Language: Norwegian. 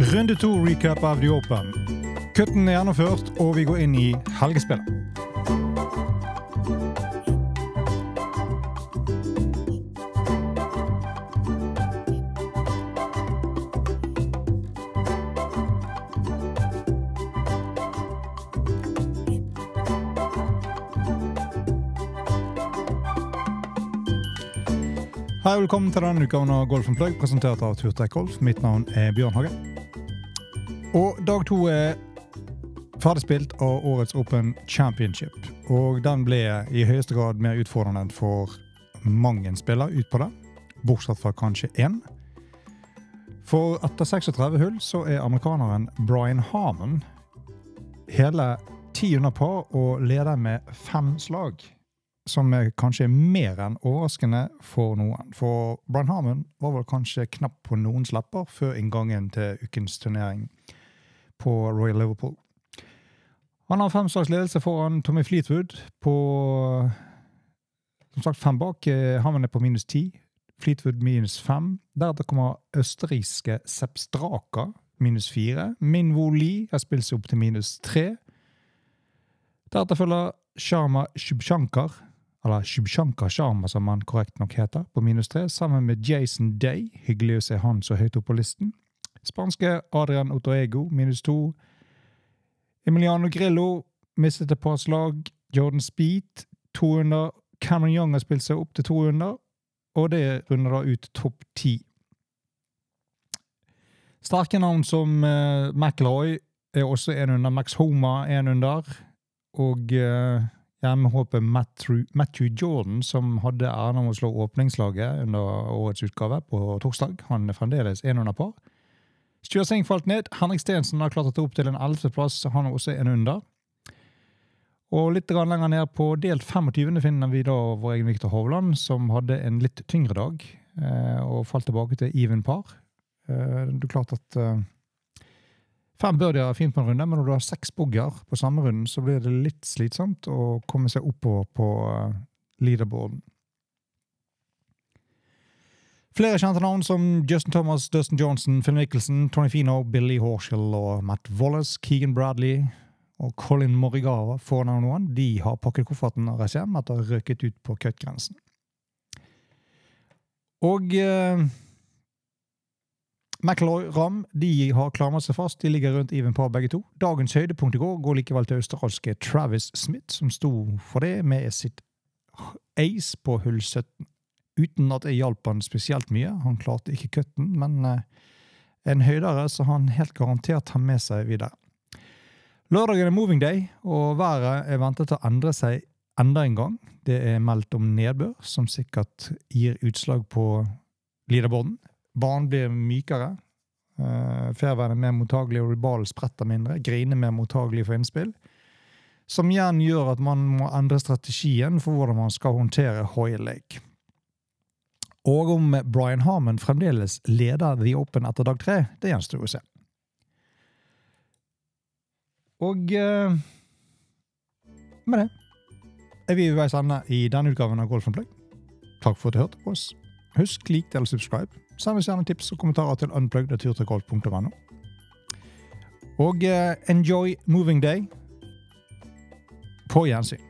Runde to recap av The Open. Kutten er gjennomført, og vi går inn i helgespillet. Hei velkommen til denne uka av Golf Plug, presentert av Turtek Golf. Mitt navn er Bjørn Hage. Og dag to er ferdigspilt av årets Open Championship. Og den ble i høyeste grad mer utfordrende for mange spillere ut på det, bortsett fra kanskje én. For etter 36 hull så er amerikaneren Brian Harmon hele ti under par og leder med fem slag som er kanskje er mer enn overraskende for noen. For Brian Harmon var vel kanskje knapt på noens lepper før inngangen til ukens turnering på Royal Liverpool. Han har fem slags ledelse foran Tommy Fleetwood på som sagt fem bak. Harmon er på minus ti. Fleetwood minus fem. Deretter kommer østerrikske Sepstraka minus fire. Minwo Li har spilt seg opp til minus tre. Deretter følger Sharma Shubshankar eller Shubshankar Sharma, som han korrekt nok heter, på minus tre, sammen med Jason Day. Hyggelig å se han så høyt opp på listen. Spanske Adrian Otoego, minus to. Emiliano Grillo mistet et par slag. Jordan Speed, to under. Cameron Young har spilt seg opp til to under, og det runder da ut topp ti. Sterke navn som uh, McIlroy er også en under. Max Homa en under. Og uh, hjemmehåpet Matthew, Matthew Jordan, som hadde æren av å slå åpningslaget under årets utgave på torsdag. Han er fremdeles en under par. Singh falt ned. Henrik Stensen har klatret opp til en ellevteplass. Han er også en under. Og litt lenger ned på delt 25. finner vi da vår egen Viktor Hovland, som hadde en litt tyngre dag eh, og falt tilbake til even par. Eh, det er klart at eh, Fem birdier er fint på en runde, men når du har seks bogger på samme runden, så blir det litt slitsomt å komme seg oppover på leaderboarden. Flere kjente navn som Justin Thomas, Dustin Johnson, Phil Nicholson, Tony Fino, Billy Horshall og Matt Wallace, Keegan Bradley og Colin Morigara navn noen. De har pakket kofferten og reist hjem etter å ha røket ut på cut-grensen. Og eh, McIlroy Ram de har klamret seg fast. De ligger rundt even par, begge to. Dagens høydepunkt i går går likevel til australske Travis Smith, som sto for det med sitt ace på hull 17. Uten at det hjalp han spesielt mye. Han klarte ikke cutten, men eh, en høydere så han helt garantert har med seg videre. Lørdagen er moving day, og været er ventet å endre seg enda en gang. Det er meldt om nedbør, som sikkert gir utslag på leaderboarden. Banen blir mykere. Uh, Fairveien er mer mottagelig, og ballen spretter mindre. Griner mer mottagelig for innspill. Som igjen gjør at man må endre strategien for hvordan man skal håndtere Hoy Lake. Og om Brian Harmon fremdeles leder The Open etter dag tre, det gjenstår å se. Og uh, med det er vi ved veis ende i denne utgaven av Golf Play. Takk for at du hørte på oss. Husk lik, del og subscribe. Send oss gjerne tips og kommentarer til unplugged.turtrekolf.no. Og uh, enjoy moving day. På gjensyn.